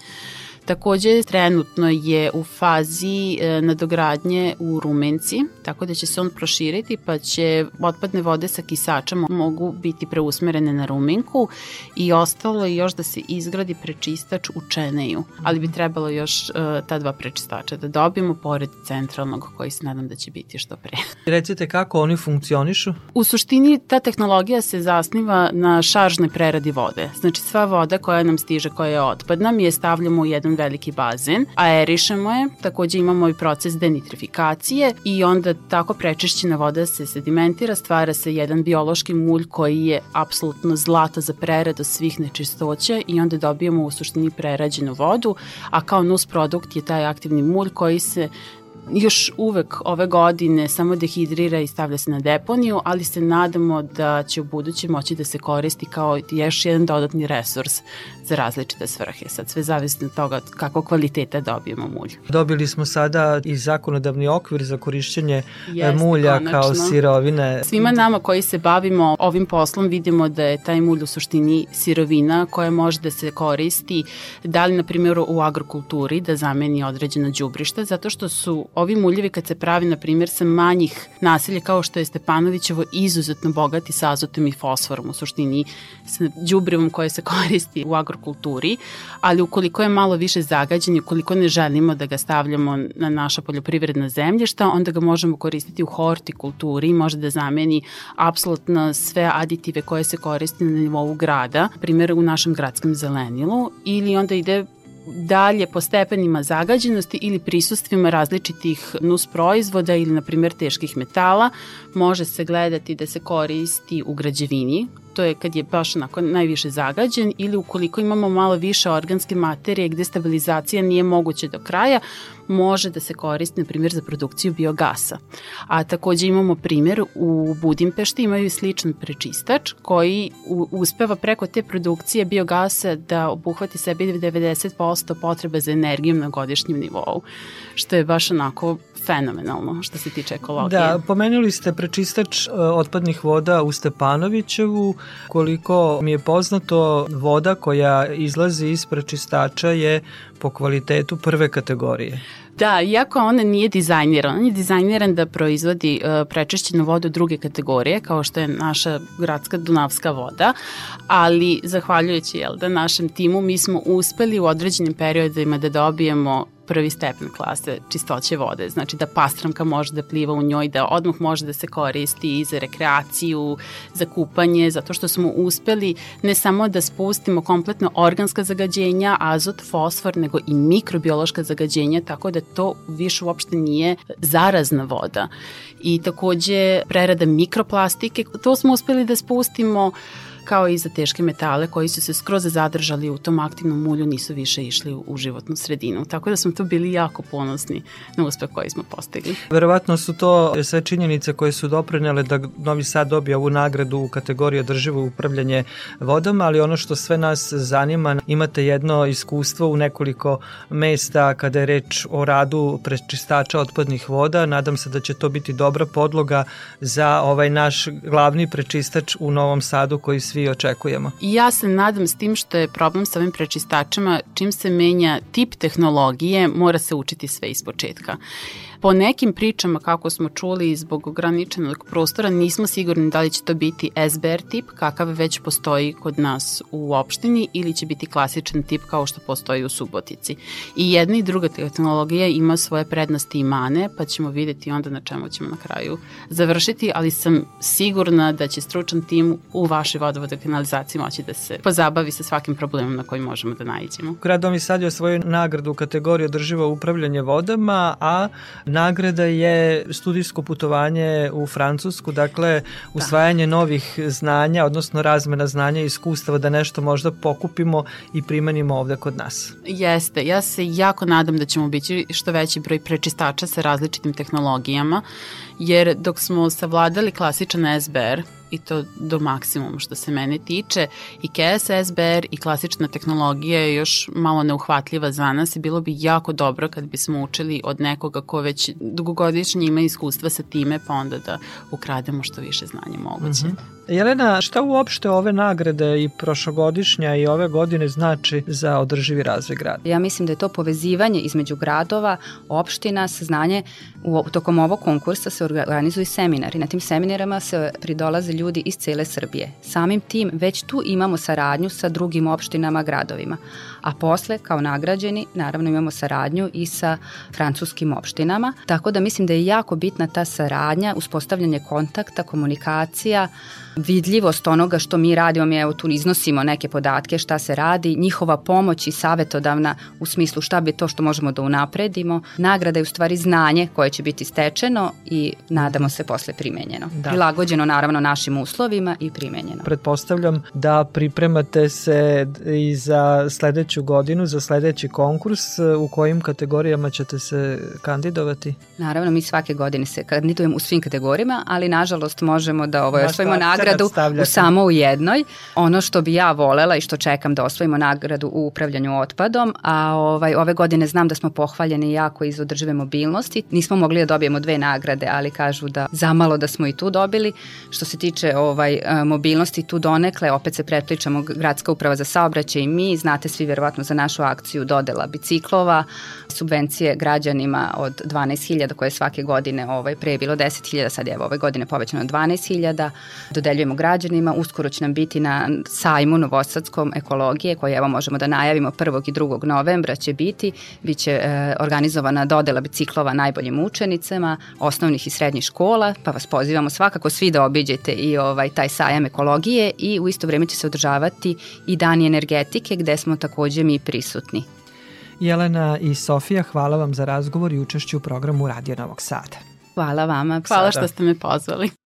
Takođe, trenutno je u fazi e, nadogradnje u Rumenci, tako da će se on proširiti, pa će otpadne vode sa kisačama mogu biti preusmerene na Rumenku i ostalo je još da se izgradi prečistač u Čeneju, ali bi trebalo još e, ta dva prečistača da dobijemo pored centralnog koji se nadam da će biti što pre. Recite kako oni funkcionišu? U suštini ta tehnologija se zasniva na šaržnoj preradi vode. Znači sva voda koja nam stiže, koja je otpadna, mi je stavljamo u jedan veliki bazen, aerišemo je, takođe imamo i proces denitrifikacije i onda tako prečišćena voda se sedimentira, stvara se jedan biološki mulj koji je apsolutno zlata za preradu svih nečistoća i onda dobijamo u suštini prerađenu vodu, a kao nus produkt je taj aktivni mulj koji se još uvek ove godine samo dehidrira i stavlja se na deponiju, ali se nadamo da će u buduće moći da se koristi kao još jedan dodatni resurs za različite svrhe. Sad sve zavisi od toga kako kvaliteta dobijemo mulj. Dobili smo sada i zakonodavni okvir za korišćenje Jeste, mulja konačno. kao sirovine. Svima nama koji se bavimo ovim poslom vidimo da je taj mulj u suštini sirovina koja može da se koristi da li na primjer u agrokulturi da zameni određeno đubrište zato što su ovi muljevi kad se pravi na primjer sa manjih naselja kao što je Stepanovićevo izuzetno bogati sa azotom i fosforom u suštini sa đubrivom koje se koristi u agrokulturi, ali ukoliko je malo više zagađen i ukoliko ne želimo da ga stavljamo na naša poljoprivredna zemljišta, onda ga možemo koristiti u hortikulturi i može da zameni apsolutno sve aditive koje se koriste na nivou grada, primjer u našem gradskom zelenilu, ili onda ide dalje po stepenima zagađenosti ili prisustvima različitih nus proizvoda ili, na primjer, teških metala, može se gledati da se koristi u građevini, to je kad je baš onako najviše zagađen ili ukoliko imamo malo više organske materije gde stabilizacija nije moguće do kraja, može da se koristi na primjer za produkciju biogasa. A takođe imamo primjer u Budimpešti imaju sličan prečistač koji uspeva preko te produkcije biogasa da obuhvati sebi 90% potrebe za energijom na godišnjem nivou, što je baš onako fenomenalno što se tiče ekologije. Da, pomenuli ste prečistač e, otpadnih voda u Stepanovićevu. Koliko mi je poznato, voda koja izlazi iz prečistača je po kvalitetu prve kategorije. Da, iako ona nije dizajniran, on je dizajniran da proizvodi uh, prečišćenu vodu druge kategorije, kao što je naša gradska Dunavska voda, ali zahvaljujući jel, da našem timu mi smo uspeli u određenim periodima da dobijemo prvi stepen klase čistoće vode, znači da pastramka može da pliva u njoj, da odmah može da se koristi i za rekreaciju, za kupanje, zato što smo uspeli ne samo da spustimo kompletno organska zagađenja, azot, fosfor, nego i mikrobiološka zagađenja, tako da to više uopšte nije zarazna voda. I takođe prerada mikroplastike, to smo uspeli da spustimo kao i za teške metale koji su se skroz zadržali u tom aktivnom mulju, nisu više išli u životnu sredinu. Tako da smo tu bili jako ponosni na uspeh koji smo postigli. Verovatno su to sve činjenice koje su doprinele da Novi Sad dobije ovu nagradu u kategoriji održivo upravljanje vodama, ali ono što sve nas zanima, imate jedno iskustvo u nekoliko mesta kada je reč o radu prečistača otpadnih voda. Nadam se da će to biti dobra podloga za ovaj naš glavni prečistač u Novom Sadu koji svi očekujemo. I ja se nadam s tim što je problem sa ovim prečistačima, čim se menja tip tehnologije, mora se učiti sve iz početka. Po nekim pričama, kako smo čuli, zbog ograničenog prostora, nismo sigurni da li će to biti SBR tip, kakav već postoji kod nas u opštini, ili će biti klasičan tip kao što postoji u Subotici. I jedna i druga tehnologija ima svoje prednosti i mane, pa ćemo videti onda na čemu ćemo na kraju završiti, ali sam sigurna da će stručan tim u vašoj vodovodoj kanalizaciji moći da se pozabavi sa svakim problemom na koji možemo da nađemo. Grad Novi Sad je osvojio nagradu u kategoriji održivo upravljanje vodama, a nagrada je studijsko putovanje u Francusku, dakle usvajanje novih znanja, odnosno razmena znanja i iskustava da nešto možda pokupimo i primenimo ovde kod nas. Jeste, ja se jako nadam da ćemo biti što veći broj prečistača sa različitim tehnologijama, jer dok smo savladali klasičan SBR, i to do maksimuma što se mene tiče. I KS, SBR i klasična tehnologija je još malo neuhvatljiva za nas i bilo bi jako dobro kad bismo učili od nekoga ko već dugogodišnje ima iskustva sa time, pa onda da ukrademo što više znanja moguće. Mm -hmm. Jelena, šta uopšte ove nagrade i prošlogodišnja i ove godine znači za održivi razvoj grada? Ja mislim da je to povezivanje između gradova, opština, saznanje. U, tokom ovog konkursa se organizuju seminari. Na tim seminarama se pridolaze ljudi iz cele Srbije. Samim tim već tu imamo saradnju sa drugim opštinama, gradovima. A posle, kao nagrađeni, naravno imamo saradnju i sa francuskim opštinama. Tako da mislim da je jako bitna ta saradnja, uspostavljanje kontakta, komunikacija, vidljivost onoga što mi radimo, mi evo tu iznosimo neke podatke šta se radi, njihova pomoć i savetodavna u smislu šta bi to što možemo da unapredimo. Nagrada je u stvari znanje koje će biti stečeno i nadamo se posle primenjeno. Da. Prilagođeno naravno našim uslovima i primenjeno. Pretpostavljam da pripremate se i za sledeću godinu, za sledeći konkurs, u kojim kategorijama ćete se kandidovati? Naravno, mi svake godine se kandidujemo u svim kategorijama, ali nažalost možemo da ovo osvojimo nagradu u samo u jednoj. Ono što bi ja volela i što čekam da osvojimo nagradu u upravljanju otpadom, a ovaj, ove godine znam da smo pohvaljeni jako iz održive mobilnosti. Nismo mogli da dobijemo dve nagrade, ali kažu da zamalo da smo i tu dobili. Što se tiče ovaj mobilnosti, tu donekle, opet se pretpličamo Gradska uprava za saobraćaj i mi, znate svi verovatno za našu akciju dodela biciklova, subvencije građanima od 12.000 koje svake godine ovaj, pre je bilo 10.000, sad je ove godine povećano 12.000, dodeljujemo građanima, uskoro će nam biti na sajmu Novosadskom ekologije koje evo možemo da najavimo 1. i 2. novembra će biti, biće e, organizovana dodela biciklova najboljim učenicama osnovnih i srednjih škola, pa vas pozivamo svakako svi da obiđete i ovaj taj sajam ekologije i u isto vreme će se održavati i dani energetike gde smo takođe mi prisutni. Jelena i Sofija, hvala vam za razgovor i učešću u programu Radio Novog Sada. Hvala vama. Hvala što ste me pozvali.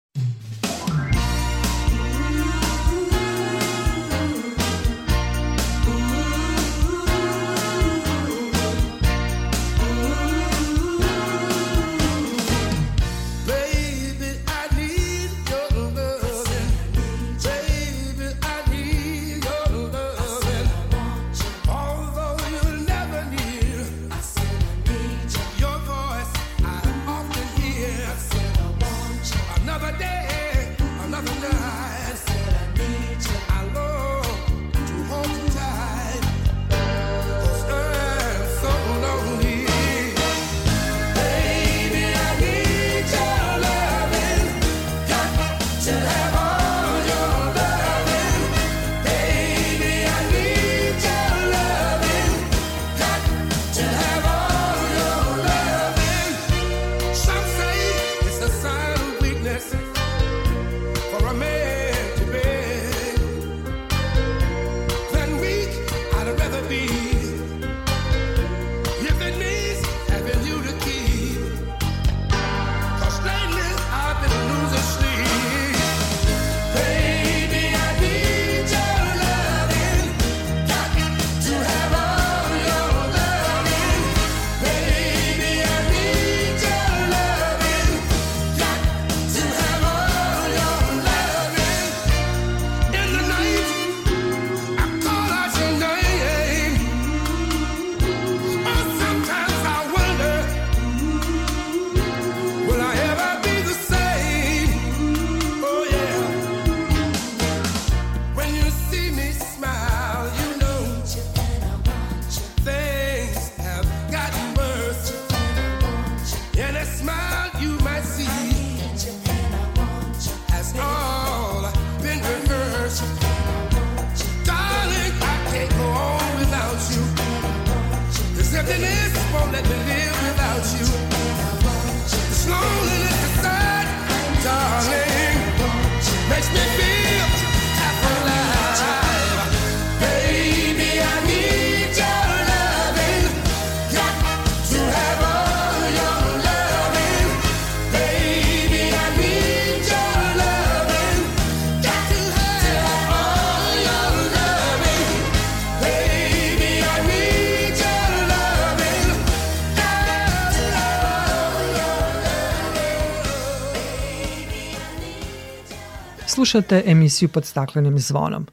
Slušate emisiju pod staklenim zvonom.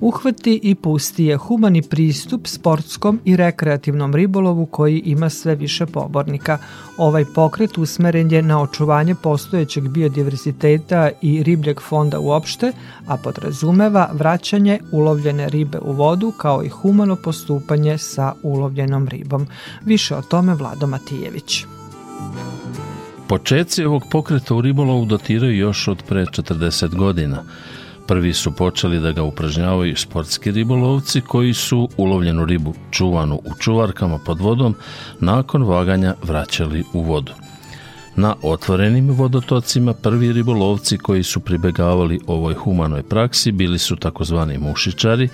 Uhvati i pusti je humani pristup sportskom i rekreativnom ribolovu koji ima sve više pobornika. Ovaj pokret usmeren je na očuvanje postojećeg biodiverziteta i ribljeg fonda uopšte, a podrazumeva vraćanje ulovljene ribe u vodu kao i humano postupanje sa ulovljenom ribom. Više o tome Vlado Matijević. Počeci ovog pokreta u ribolovu datiraju još od pre 40 godina. Prvi su počeli da ga upražnjavaju sportski ribolovci koji su ulovljenu ribu čuvanu u čuvarkama pod vodom nakon vaganja vraćali u vodu. Na otvorenim vodotocima prvi ribolovci koji su pribegavali ovoj humanoj praksi bili su takozvani mušičari,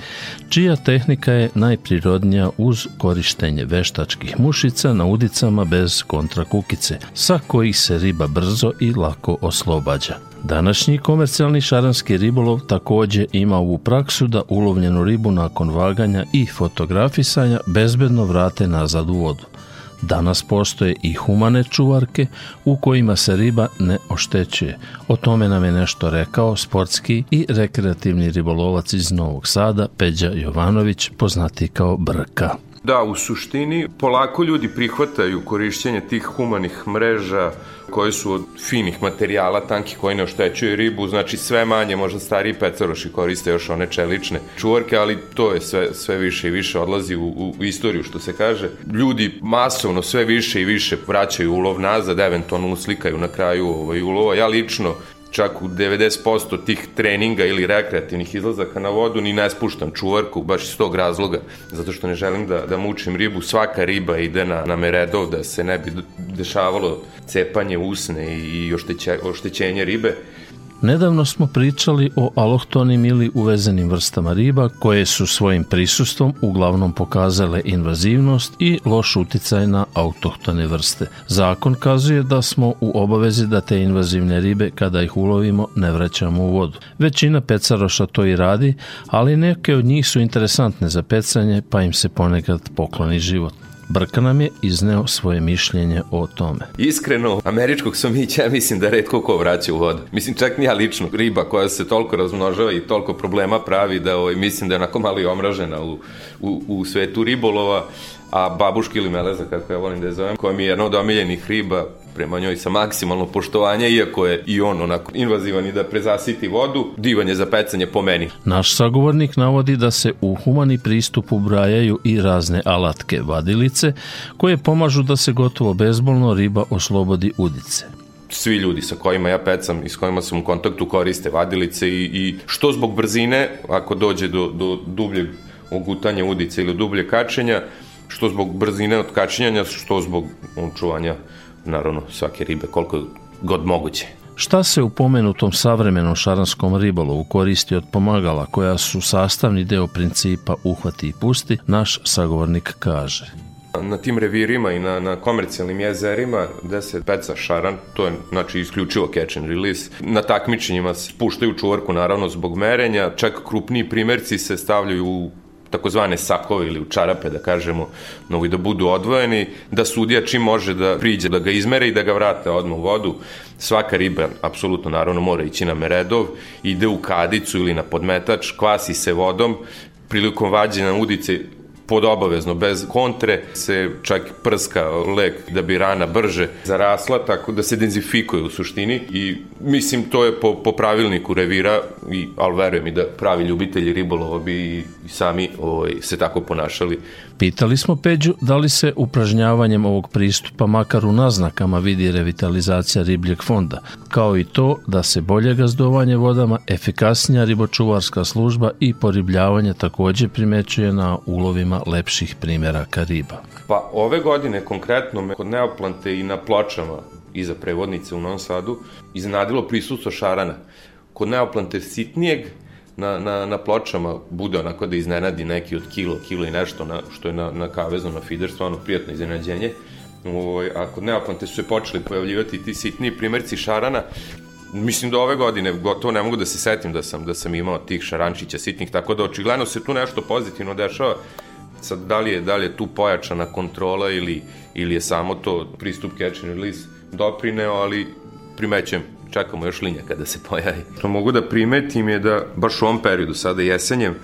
čija tehnika je najprirodnija uz korištenje veštačkih mušica na udicama bez kontrakukice, sa kojih se riba brzo i lako oslobađa. Današnji komercijalni šaranski ribolov takođe ima ovu praksu da ulovljenu ribu nakon vaganja i fotografisanja bezbedno vrate nazad u vodu. Danas postoje i humane čuvarke u kojima se riba ne oštećuje. O tome nam je nešto rekao sportski i rekreativni ribolovac iz Novog Sada, Peđa Jovanović, poznati kao Brka. Da, u suštini polako ljudi prihvataju korišćenje tih humanih mreža koje su od finih materijala, tanki koji ne oštećuju ribu, znači sve manje, možda stariji pecaroši koriste još one čelične čuvarke, ali to je sve, sve više i više odlazi u, u istoriju, što se kaže. Ljudi masovno sve više i više vraćaju ulov nazad, eventualno uslikaju na kraju ovaj, ulova. Ja lično čak u 90% tih treninga ili rekreativnih izlazaka na vodu ni ne spuštam čuvarku, baš iz tog razloga, zato što ne želim da, da mučim ribu. Svaka riba ide na, na meredov da se ne bi dešavalo cepanje usne i ošteće, oštećenje ribe. Nedavno smo pričali o alohtonim ili uvezenim vrstama riba koje su svojim prisustvom uglavnom pokazale invazivnost i loš uticaj na autohtone vrste. Zakon kazuje da smo u obavezi da te invazivne ribe kada ih ulovimo ne vraćamo u vodu. Većina pecaroša to i radi, ali neke od njih su interesantne za pecanje pa im se ponekad pokloni život. Brka nam je izneo svoje mišljenje o tome. Iskreno, američkog somića mislim da redko ko vraća u vodu. Mislim, čak ni ja lično. Riba koja se toliko razmnožava i toliko problema pravi da ovaj, mislim da je onako malo i omražena u, u, u svetu ribolova, a babuški ili meleza, kako ja volim da je zovem, koja mi je jedna od omiljenih riba, prema njoj sa maksimalno poštovanja, iako je i on onako invazivan i da prezasiti vodu, divan je za pecanje po meni. Naš sagovornik navodi da se u humani pristup ubrajaju i razne alatke vadilice koje pomažu da se gotovo bezbolno riba oslobodi udice svi ljudi sa kojima ja pecam i s kojima sam u kontaktu koriste vadilice i, i što zbog brzine, ako dođe do, do dubljeg ogutanja udice ili dublje kačenja, što zbog brzine od kačenjanja, što zbog čuvanja naravno svake ribe koliko god moguće. Šta se u pomenutom savremenom šaranskom ribolovu koristi od pomagala koja su sastavni deo principa uhvati i pusti, naš sagovornik kaže. Na tim revirima i na, na komercijalnim jezerima gde se peca šaran, to je znači isključivo catch and release, na takmičenjima se puštaju čuvarku naravno zbog merenja, čak krupniji primerci se stavljaju u takozvane sakove ili u čarape, da kažemo, novi da budu odvojeni, da sudija čim može da priđe, da ga izmere i da ga vrate odmah u vodu. Svaka riba, apsolutno, naravno, mora ići na meredov, ide u kadicu ili na podmetač, kvasi se vodom, prilikom vađenja udice pod obavezno, bez kontre, se čak prska lek da bi rana brže zarasla, tako da se denzifikuje u suštini i mislim to je po, po pravilniku revira, i, ali verujem i da pravi ljubitelji ribolova bi i, sami ovaj, se tako ponašali. Pitali smo Peđu da li se upražnjavanjem ovog pristupa makar u naznakama vidi revitalizacija ribljeg fonda, kao i to da se bolje gazdovanje vodama, efikasnija ribočuvarska služba i poribljavanje takođe primećuje na ulovima lepših primjeraka riba. Pa ove godine konkretno me kod Neoplante i na pločama iza prevodnice u Novom Sadu iznenadilo prisustvo šarana. kod neoplante sitnijeg, na, na, na pločama bude onako da iznenadi neki od kilo, kilo i nešto, na, što je na, na kavezu, na feeder, stvarno prijatno iznenađenje. Ovaj, a kod neoplante su se počeli pojavljivati ti sitniji primjerci šarana, Mislim da ove godine gotovo ne mogu da se setim da sam da sam imao tih šarančića sitnih, tako da očigledno se tu nešto pozitivno dešava. Sad, da li je, da li je tu pojačana kontrola ili, ili je samo to pristup catch and release doprineo, ali primećujem čekamo još linja kada se pojavi. Što mogu da primetim je da baš u ovom periodu, sada jesenjem,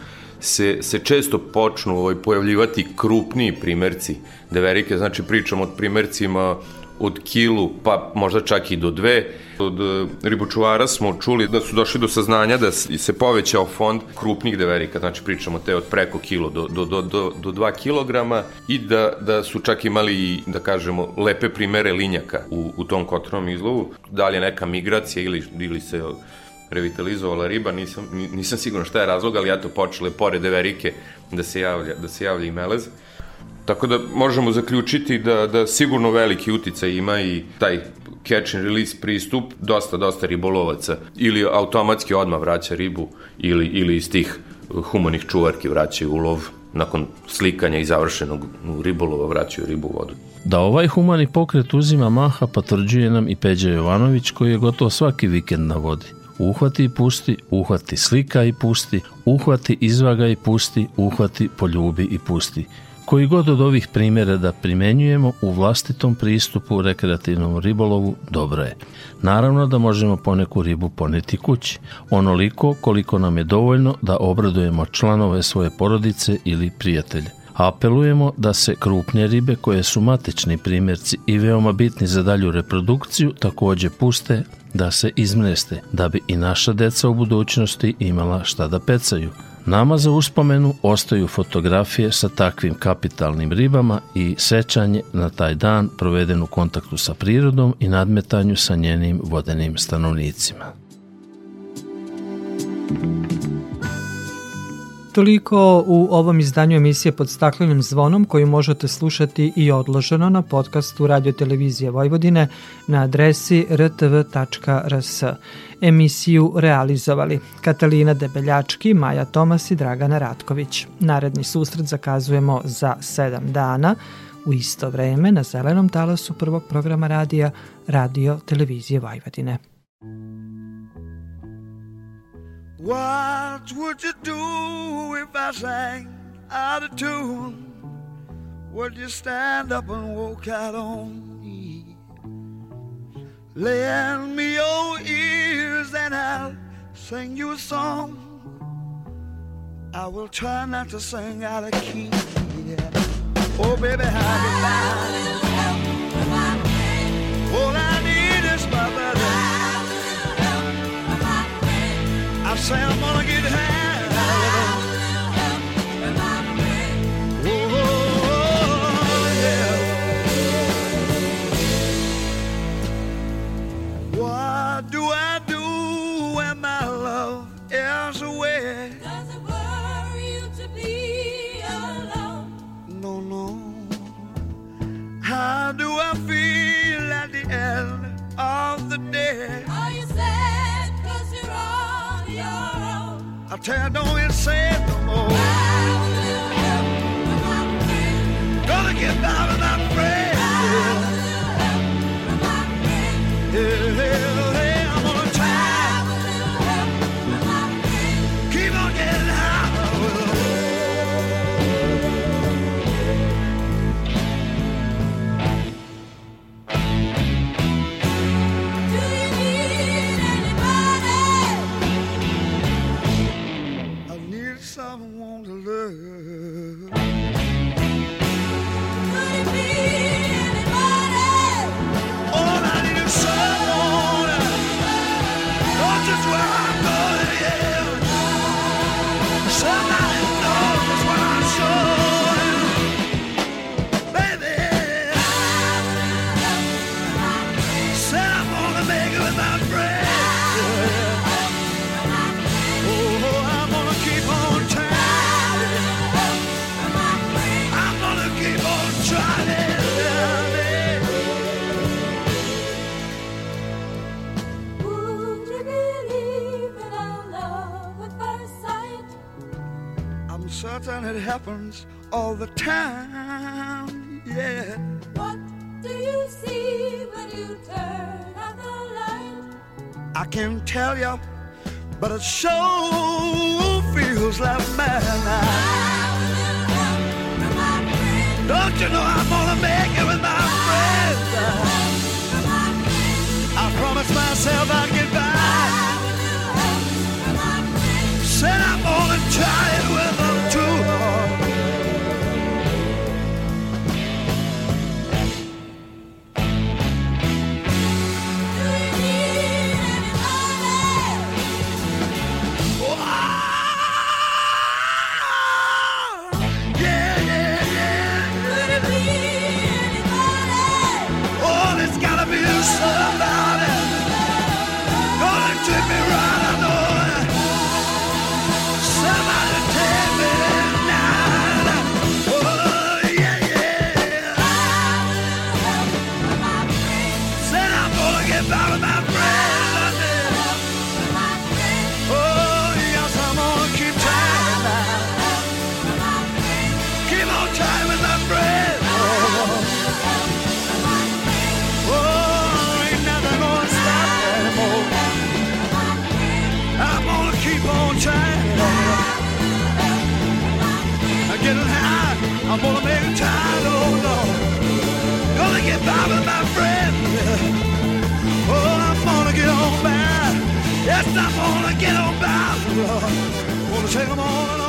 se, se često počnu ovaj, pojavljivati krupniji primerci deverike, znači pričam od primercima od kilu, pa možda čak i do dve. Od e, ribočuvara smo čuli da su došli do saznanja da se povećao fond krupnih deverika, znači pričamo te od preko kilo do, do, do, do, do 2 kilograma i da, da su čak imali, da kažemo, lepe primere linjaka u, u tom kotronom izlovu. Da li je neka migracija ili, ili se revitalizovala riba, nisam, nisam siguran šta je razlog, ali eto počele pored deverike da se javlja, da se javlja i melez. Tako da možemo zaključiti da, da sigurno veliki uticaj ima i taj catch and release pristup, dosta, dosta ribolovaca ili automatski odmah vraća ribu ili, ili iz tih humanih čuvarki vraćaju u lov nakon slikanja i završenog ribolova vraćaju ribu u vodu. Da ovaj humani pokret uzima maha potvrđuje nam i Peđa Jovanović koji je gotovo svaki vikend na vodi. Uhvati i pusti, uhvati slika i pusti, uhvati izvaga i pusti, uhvati poljubi i pusti. Koji god od ovih primjera da primenjujemo u vlastitom pristupu rekreativnom ribolovu, dobro je. Naravno da možemo poneku ribu poneti kući, onoliko koliko nam je dovoljno da obradujemo članove svoje porodice ili prijatelje. Apelujemo da se krupnje ribe koje su matični primjerci i veoma bitni za dalju reprodukciju takođe puste da se izmreste, da bi i naša deca u budućnosti imala šta da pecaju. Nama za uspomenu ostaju fotografije sa takvim kapitalnim ribama i sećanje na taj dan proveden u kontaktu sa prirodom i nadmetanju sa njenim vodenim stanovnicima. Toliko u ovom izdanju emisije pod staklenim zvonom koju možete slušati i odloženo na podcastu Radio Televizije Vojvodine na adresi rtv.rs. Emisiju realizovali Katalina Debeljački, Maja Tomas i Dragana Ratković. Naredni susret zakazujemo za sedam dana u isto vreme na zelenom talasu prvog programa radija Radio Televizije Vojvodine. What would you do if I sang out of tune? Would you stand up and walk out on me? Lend me your ears and I'll sing you a song. I will try not to sing out of key. Yeah. Oh, baby, how you like? All I need is my brother. I say I'm gonna get high. What do I do when my love is away? Does it worry you to be alone? No, no. How do I feel at the end of the day? Are you sad cause you're on your own? I tell you, don't get sad no more. Gonna get by happens all the time. Yeah. What do you see when you turn out the light? I can't tell you, but it so feels like madness. Don't you know I'm gonna make it with my friends? I promised myself I'd get by. Said I'm gonna try. Take them all